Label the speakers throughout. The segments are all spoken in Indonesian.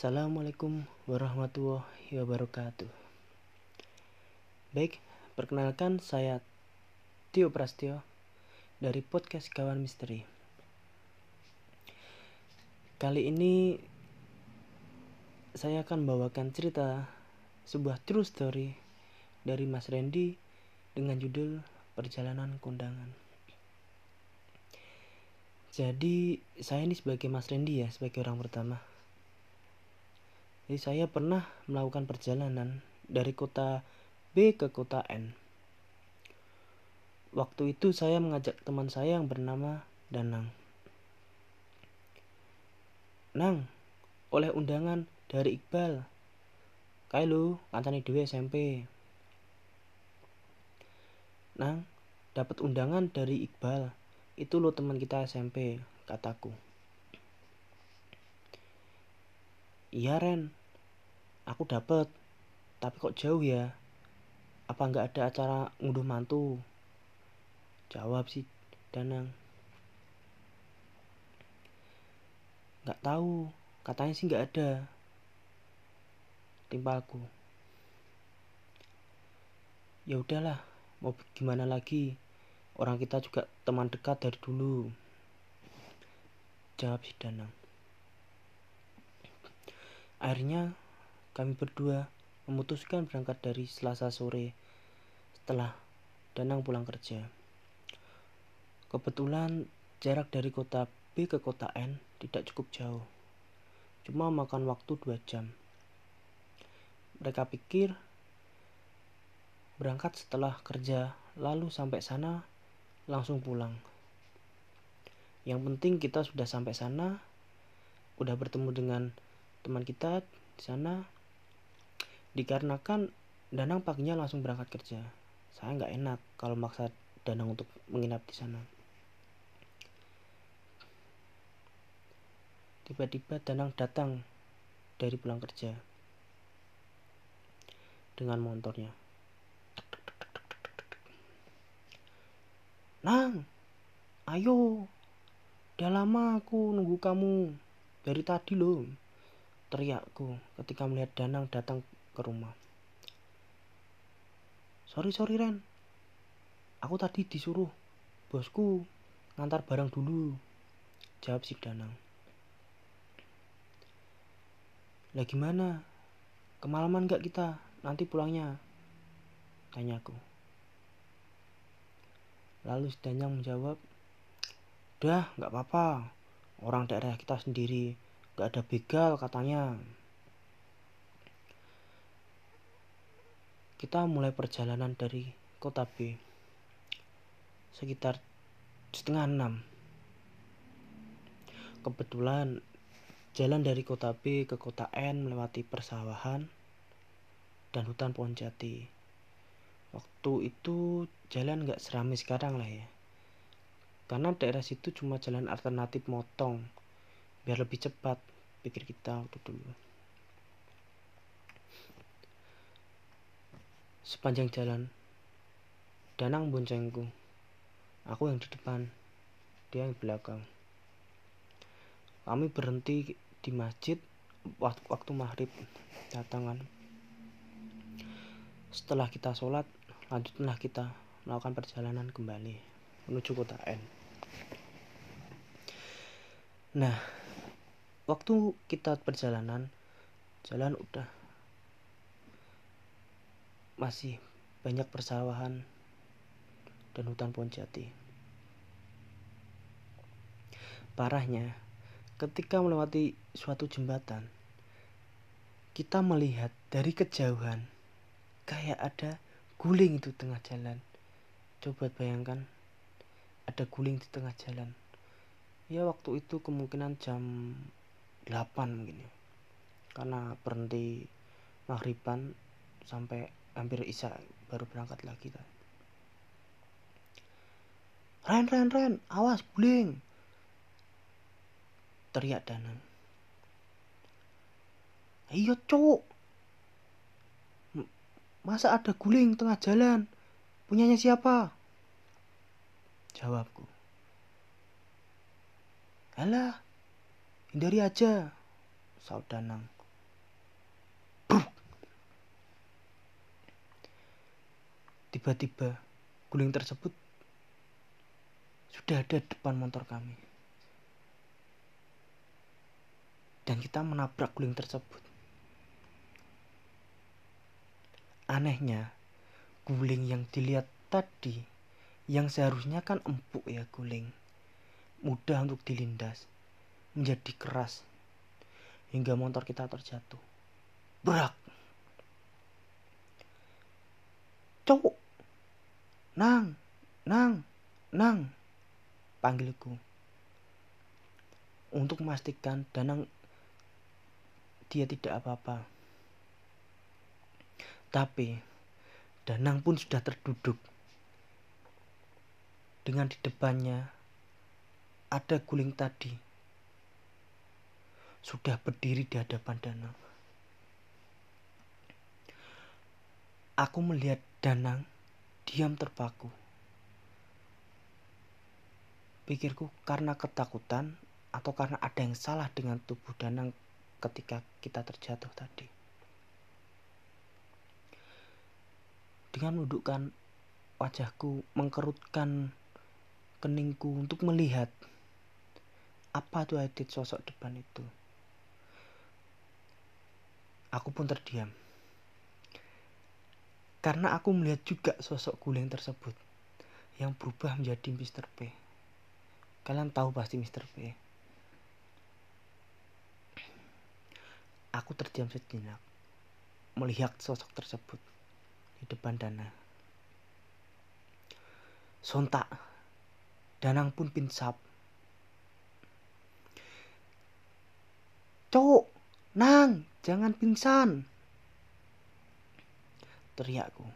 Speaker 1: Assalamualaikum warahmatullahi wabarakatuh. Baik, perkenalkan saya Tio Prastio dari podcast Kawan Misteri. Kali ini saya akan bawakan cerita sebuah true story dari Mas Randy dengan judul Perjalanan Kondangan. Jadi saya ini sebagai Mas Randy ya, sebagai orang pertama jadi saya pernah melakukan perjalanan dari kota B ke kota N. Waktu itu saya mengajak teman saya yang bernama Danang. Nang, oleh undangan dari Iqbal. Kayak lu, kancane SMP. Nang, dapat undangan dari Iqbal. Itu lo teman kita SMP, kataku. Iya Ren, aku dapet. Tapi kok jauh ya? Apa nggak ada acara ngunduh mantu? Jawab si Danang. Nggak tahu. Katanya sih nggak ada. Timpalku. Ya udahlah. Mau gimana lagi? Orang kita juga teman dekat dari dulu. Jawab si Danang. Akhirnya kami berdua memutuskan berangkat dari Selasa sore setelah Danang pulang kerja. Kebetulan jarak dari kota B ke kota N tidak cukup jauh. Cuma makan waktu dua jam. Mereka pikir berangkat setelah kerja lalu sampai sana langsung pulang. Yang penting kita sudah sampai sana, udah bertemu dengan teman kita di sana, dikarenakan Danang paginya langsung berangkat kerja. Saya nggak enak kalau maksa Danang untuk menginap di sana. Tiba-tiba Danang datang dari pulang kerja dengan motornya. Nang, ayo, udah lama aku nunggu kamu dari tadi loh. Teriakku ketika melihat Danang datang ke rumah. Sorry sorry Ren, aku tadi disuruh bosku ngantar barang dulu. Jawab si Danang. Lah gimana? Kemalaman gak kita nanti pulangnya? Tanyaku. Lalu si Danang menjawab, Udah, gak apa-apa. Orang daerah kita sendiri. Gak ada begal katanya. Kita mulai perjalanan dari kota B. Sekitar setengah enam. Kebetulan jalan dari kota B ke kota N melewati persawahan dan hutan pohon jati. Waktu itu jalan nggak seramai sekarang lah ya. Karena daerah situ cuma jalan alternatif motong biar lebih cepat pikir kita waktu dulu Sepanjang jalan, Danang boncengku. Aku yang di depan, dia yang di belakang. Kami berhenti di masjid waktu, waktu maghrib datangan. Setelah kita sholat, lanjutlah kita melakukan perjalanan kembali menuju kota N. Nah, waktu kita perjalanan, jalan udah masih banyak persawahan dan hutan pohon jati. Parahnya, ketika melewati suatu jembatan, kita melihat dari kejauhan kayak ada guling itu tengah jalan. Coba bayangkan ada guling di tengah jalan. Ya waktu itu kemungkinan jam 8 mungkin ya. Karena berhenti maghriban sampai hampir isya baru berangkat lagi kan Ren Ren Ren awas guling teriak Danang. Iya cowok. Masa ada guling tengah jalan? Punyanya siapa? Jawabku. Alah, hindari aja, saud Danang tiba-tiba guling tersebut sudah ada depan motor kami. Dan kita menabrak guling tersebut. Anehnya, guling yang dilihat tadi, yang seharusnya kan empuk ya guling, mudah untuk dilindas, menjadi keras, hingga motor kita terjatuh. Berak. Cowok. Nang, nang, nang panggilku untuk memastikan Danang dia tidak apa-apa. Tapi Danang pun sudah terduduk. Dengan di depannya ada guling tadi. Sudah berdiri di hadapan Danang. Aku melihat Danang diam terpaku. Pikirku karena ketakutan atau karena ada yang salah dengan tubuh Danang ketika kita terjatuh tadi. Dengan menundukkan wajahku, mengkerutkan keningku untuk melihat apa tuh edit sosok depan itu. Aku pun terdiam. Karena aku melihat juga sosok guling tersebut yang berubah menjadi Mr. P. Kalian tahu pasti Mr. P. Aku terdiam sejenak melihat sosok tersebut di depan Dana. Sontak, Danang pun pinsap. Cok, Nang, jangan pingsan. Teriakku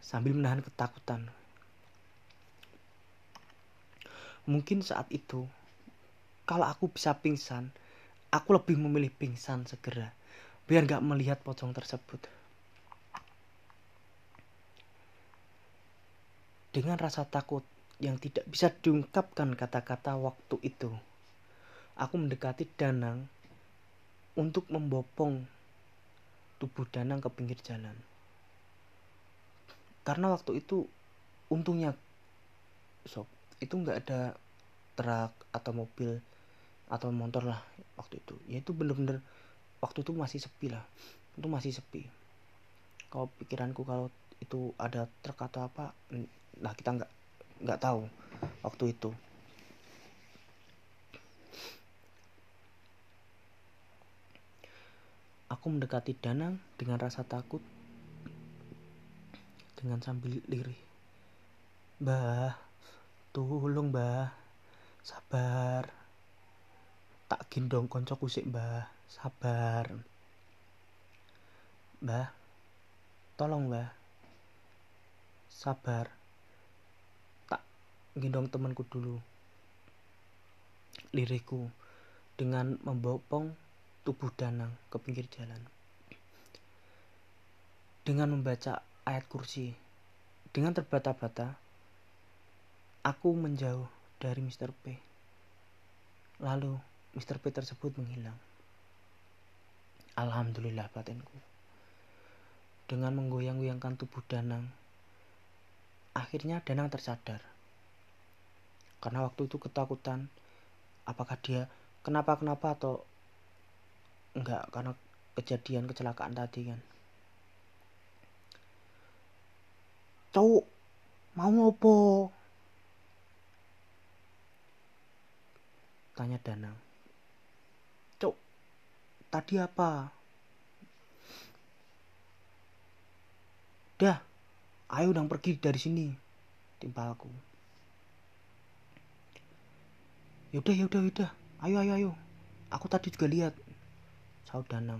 Speaker 1: sambil menahan ketakutan Mungkin saat itu, kalau aku bisa pingsan, aku lebih memilih pingsan segera, biar gak melihat pocong tersebut. Dengan rasa takut yang tidak bisa diungkapkan kata-kata waktu itu, aku mendekati Danang untuk membopong tubuh Danang ke pinggir jalan. Karena waktu itu untungnya sob itu nggak ada truk atau mobil atau motor lah waktu itu. Ya itu bener-bener waktu itu masih sepi lah. Itu masih sepi. Kalau pikiranku kalau itu ada truk atau apa nah kita nggak nggak tahu waktu itu. Aku mendekati Danang dengan rasa takut dengan sambil lirih bah Tolong, Mbah. Sabar. Tak gendong koncoku sik, Mbah. Sabar. Mbah. Tolong, Mbah. Sabar. Tak gendong temanku dulu. Liriku dengan membopong tubuh Danang ke pinggir jalan. Dengan membaca ayat kursi, dengan terbata-bata, Aku menjauh dari Mr. P. Lalu Mr. P tersebut menghilang. Alhamdulillah batinku. Dengan menggoyang-goyangkan tubuh Danang, akhirnya Danang tersadar. Karena waktu itu ketakutan, apakah dia kenapa-kenapa atau enggak karena kejadian kecelakaan tadi kan. Cowok, mau apa? Tanya Danang. Cok, tadi apa? Dah, ayo dong pergi dari sini. Timpalku. Yaudah, yaudah, yaudah. Ayo, ayo, ayo. Aku tadi juga lihat. Saud Danang.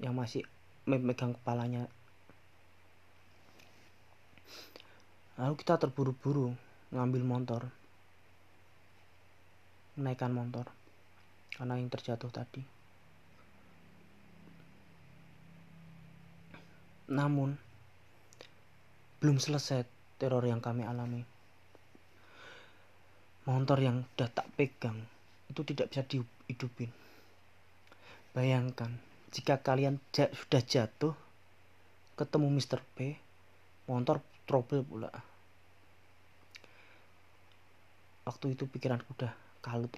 Speaker 1: Yang masih memegang kepalanya. Lalu kita terburu-buru ngambil motor menaikkan motor karena yang terjatuh tadi. Namun, belum selesai teror yang kami alami. Motor yang sudah tak pegang itu tidak bisa dihidupin. Bayangkan, jika kalian sudah jatuh, ketemu Mr. P, motor trouble pula. Waktu itu pikiranku udah kalut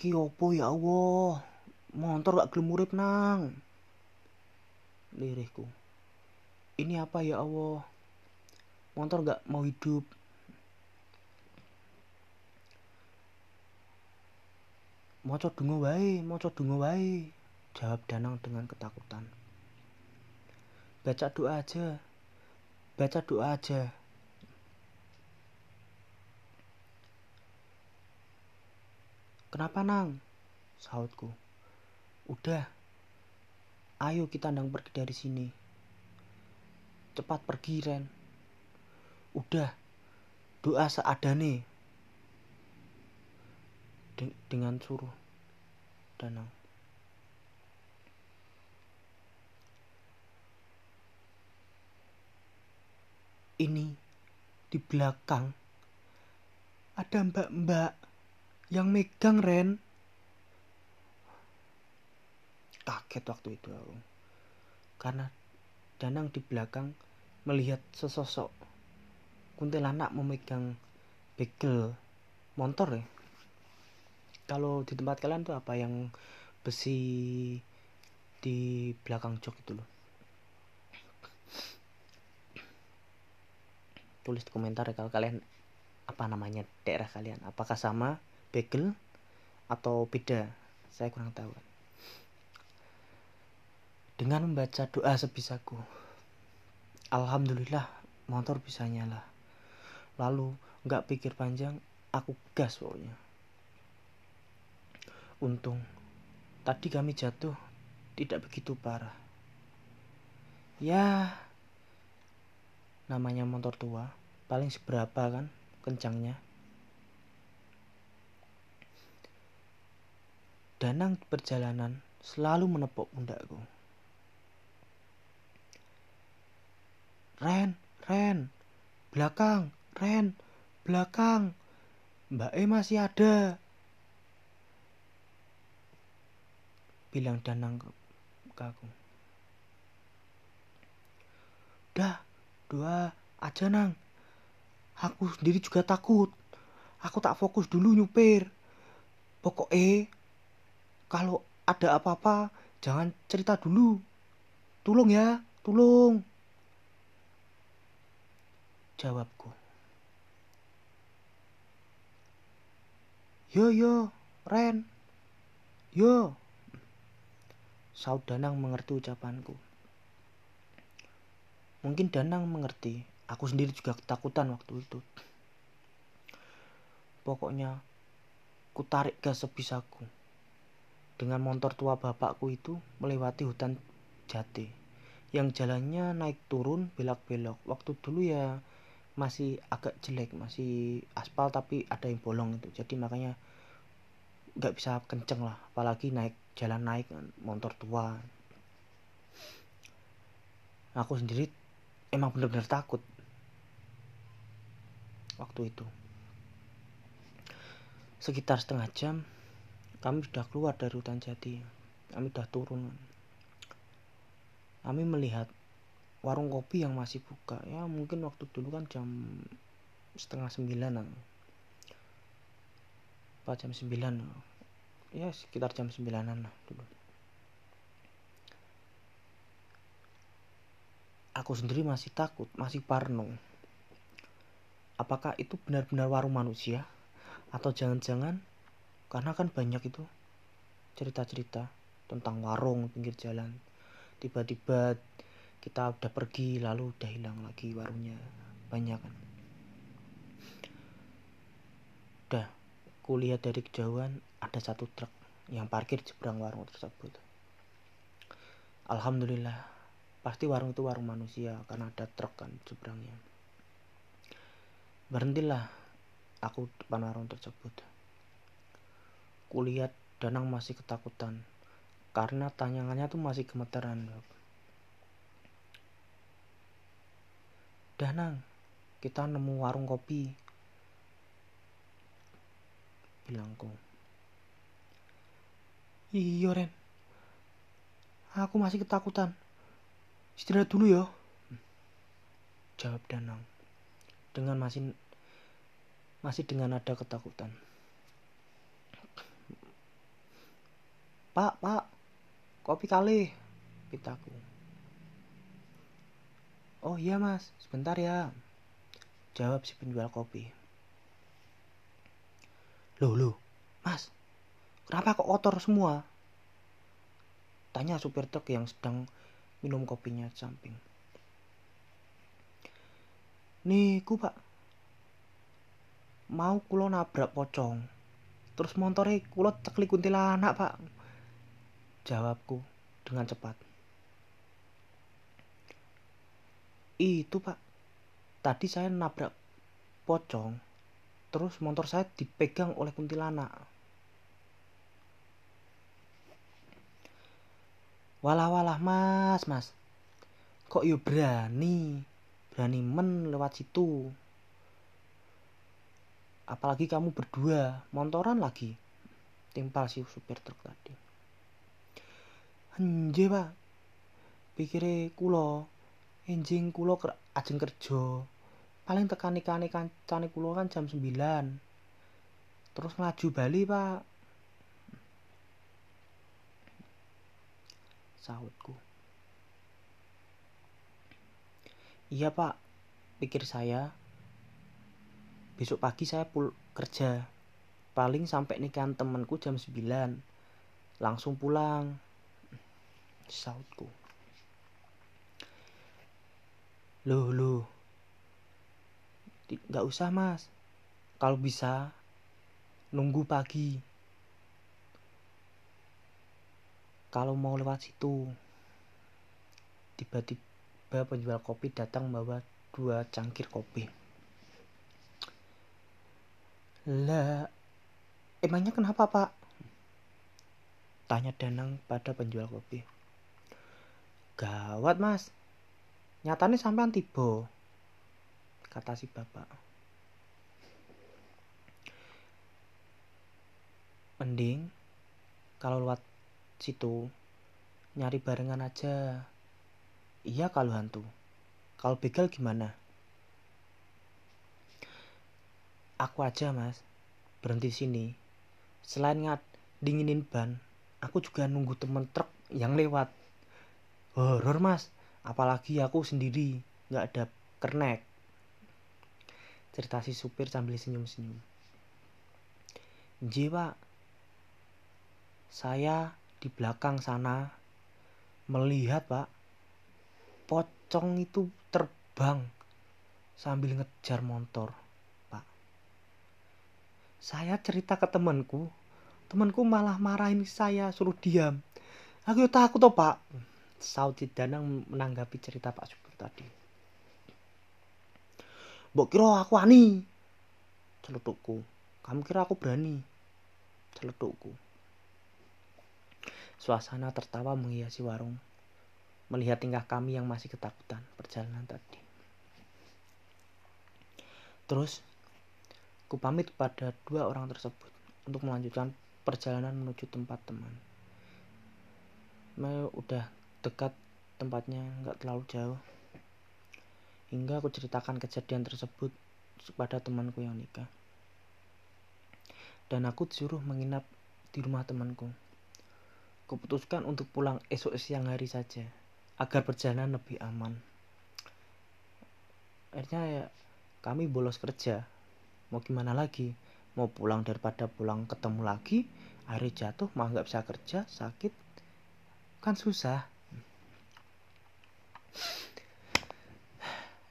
Speaker 1: ki opo ya Allah? Motor gak gelem urip nang. Lirihku. Ini apa ya Allah? Motor gak mau hidup. Moco dungo wae, moco dungo wae, jawab Danang dengan ketakutan. Baca doa aja, baca doa aja. Kenapa nang? Sautku. Udah, ayo kita ndang pergi dari sini. Cepat pergi Ren. Udah, doa seadane dengan suruh danang. Ini di belakang ada mbak-mbak yang megang Ren. Kaget waktu itu aku. Karena Danang di belakang melihat sesosok kuntilanak memegang begel motor ya kalau di tempat kalian tuh apa yang besi di belakang jok itu loh tulis di komentar ya kalau kalian apa namanya daerah kalian. Apakah sama bagel atau beda? Saya kurang tahu. Dengan membaca doa sebisaku Alhamdulillah motor bisa nyala. Lalu nggak pikir panjang aku gas pokoknya. Untung, tadi kami jatuh tidak begitu parah. Ya, namanya motor tua, paling seberapa kan kencangnya. Danang perjalanan selalu menepuk pundakku. Ren, Ren, belakang, Ren, belakang. Mbak E masih ada. bilang Danang ke aku. Dah, dua aja nang. Aku sendiri juga takut. Aku tak fokus dulu nyupir. Pokoknya kalau ada apa-apa jangan cerita dulu. Tolong ya, tolong. Jawabku. Yo yo, Ren. Yo. Saud Danang mengerti ucapanku. Mungkin Danang mengerti, aku sendiri juga ketakutan waktu itu. Pokoknya, ku tarik gas sebisaku. Dengan motor tua bapakku itu melewati hutan jati. Yang jalannya naik turun belok-belok. Waktu dulu ya masih agak jelek, masih aspal tapi ada yang bolong itu. Jadi makanya nggak bisa kenceng lah apalagi naik jalan naik motor tua aku sendiri emang bener-bener takut waktu itu. Sekitar setengah jam kami sudah keluar dari hutan jati. Kami sudah turun. Kami melihat warung kopi yang masih buka. Ya mungkin waktu dulu kan jam setengah sembilan apa jam 9 ya sekitar jam 9an lah dulu. Aku sendiri masih takut masih parno apakah itu benar-benar warung manusia atau jangan-jangan karena kan banyak itu cerita-cerita tentang warung pinggir jalan tiba-tiba kita udah pergi lalu udah hilang lagi warungnya banyak kan udah kulihat dari kejauhan ada satu truk yang parkir di seberang warung tersebut. Alhamdulillah, pasti warung itu warung manusia karena ada truk kan di seberangnya. Berhentilah aku depan warung tersebut. Kulihat Danang masih ketakutan karena tanyangannya tuh masih gemeteran. Danang, kita nemu warung kopi bilangku. Iya Ren, aku masih ketakutan. istirahat dulu ya jawab Danang dengan masih masih dengan nada ketakutan Pak, pak, kopi kali, pitaku. Oh iya mas, sebentar ya, jawab si penjual kopi. Loh, loh, mas, kenapa kok kotor semua? Tanya supir truk yang sedang minum kopinya samping. Niku pak, mau kulo nabrak pocong, terus montore kulo cekli kuntilanak pak. Jawabku dengan cepat. Itu pak, tadi saya nabrak pocong, terus motor saya dipegang oleh kuntilanak. Walah walah mas mas, kok yo berani, berani men lewat situ. Apalagi kamu berdua, montoran lagi. Timpal si supir truk tadi. Nggih, Pak. Pikire kula enjing kula ajeng kerja. Paling tekan ikane kancane kula kan jam 9. Terus ngaju bali, Pak. Sahutku. Iya, Pak. Pikir saya besok pagi saya pul kerja. Paling sampai nikahan temanku jam 9. Langsung pulang sautku. Loh, loh. Gak usah, Mas. Kalau bisa, nunggu pagi. Kalau mau lewat situ, tiba-tiba penjual kopi datang membawa dua cangkir kopi. Lah, emangnya kenapa, Pak? Tanya Danang pada penjual kopi. Gawat mas, nyatanya sampean tiba, kata si bapak. Mending kalau lewat situ nyari barengan aja. Iya kalau hantu. Kalau begal gimana? Aku aja mas, berhenti sini. Selain ngat dinginin ban, aku juga nunggu temen truk yang lewat horor mas apalagi aku sendiri nggak ada kernek cerita si supir sambil senyum-senyum J pak saya di belakang sana melihat pak pocong itu terbang sambil ngejar motor pak saya cerita ke temanku temanku malah marahin saya suruh diam aku takut toh pak Saudi Danang menanggapi cerita Pak Subur tadi. Mbok kira aku ani? Celetukku. Kamu kira aku berani? Celetukku. Suasana tertawa menghiasi warung. Melihat tingkah kami yang masih ketakutan perjalanan tadi. Terus, ku pamit pada dua orang tersebut untuk melanjutkan perjalanan menuju tempat teman. Mau udah dekat tempatnya nggak terlalu jauh hingga aku ceritakan kejadian tersebut kepada temanku yang nikah dan aku disuruh menginap di rumah temanku kuputuskan untuk pulang esok siang hari saja agar perjalanan lebih aman akhirnya ya kami bolos kerja mau gimana lagi mau pulang daripada pulang ketemu lagi hari jatuh mah nggak bisa kerja sakit kan susah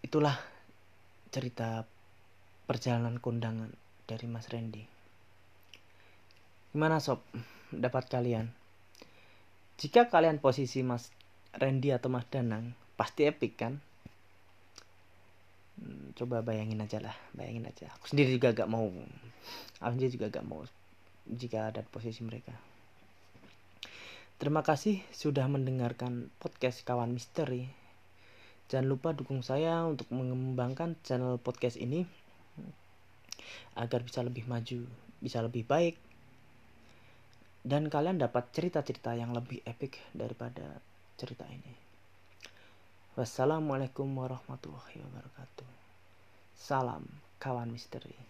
Speaker 1: itulah cerita perjalanan kondangan dari Mas Randy. Gimana sob? Dapat kalian? Jika kalian posisi Mas Randy atau Mas Danang, pasti epic kan? Hmm, coba bayangin aja lah, bayangin aja. Aku sendiri juga gak mau, aku sendiri juga gak mau jika ada posisi mereka. Terima kasih sudah mendengarkan podcast kawan misteri Jangan lupa dukung saya untuk mengembangkan channel podcast ini agar bisa lebih maju, bisa lebih baik, dan kalian dapat cerita-cerita yang lebih epic daripada cerita ini. Wassalamualaikum warahmatullahi wabarakatuh. Salam kawan misteri.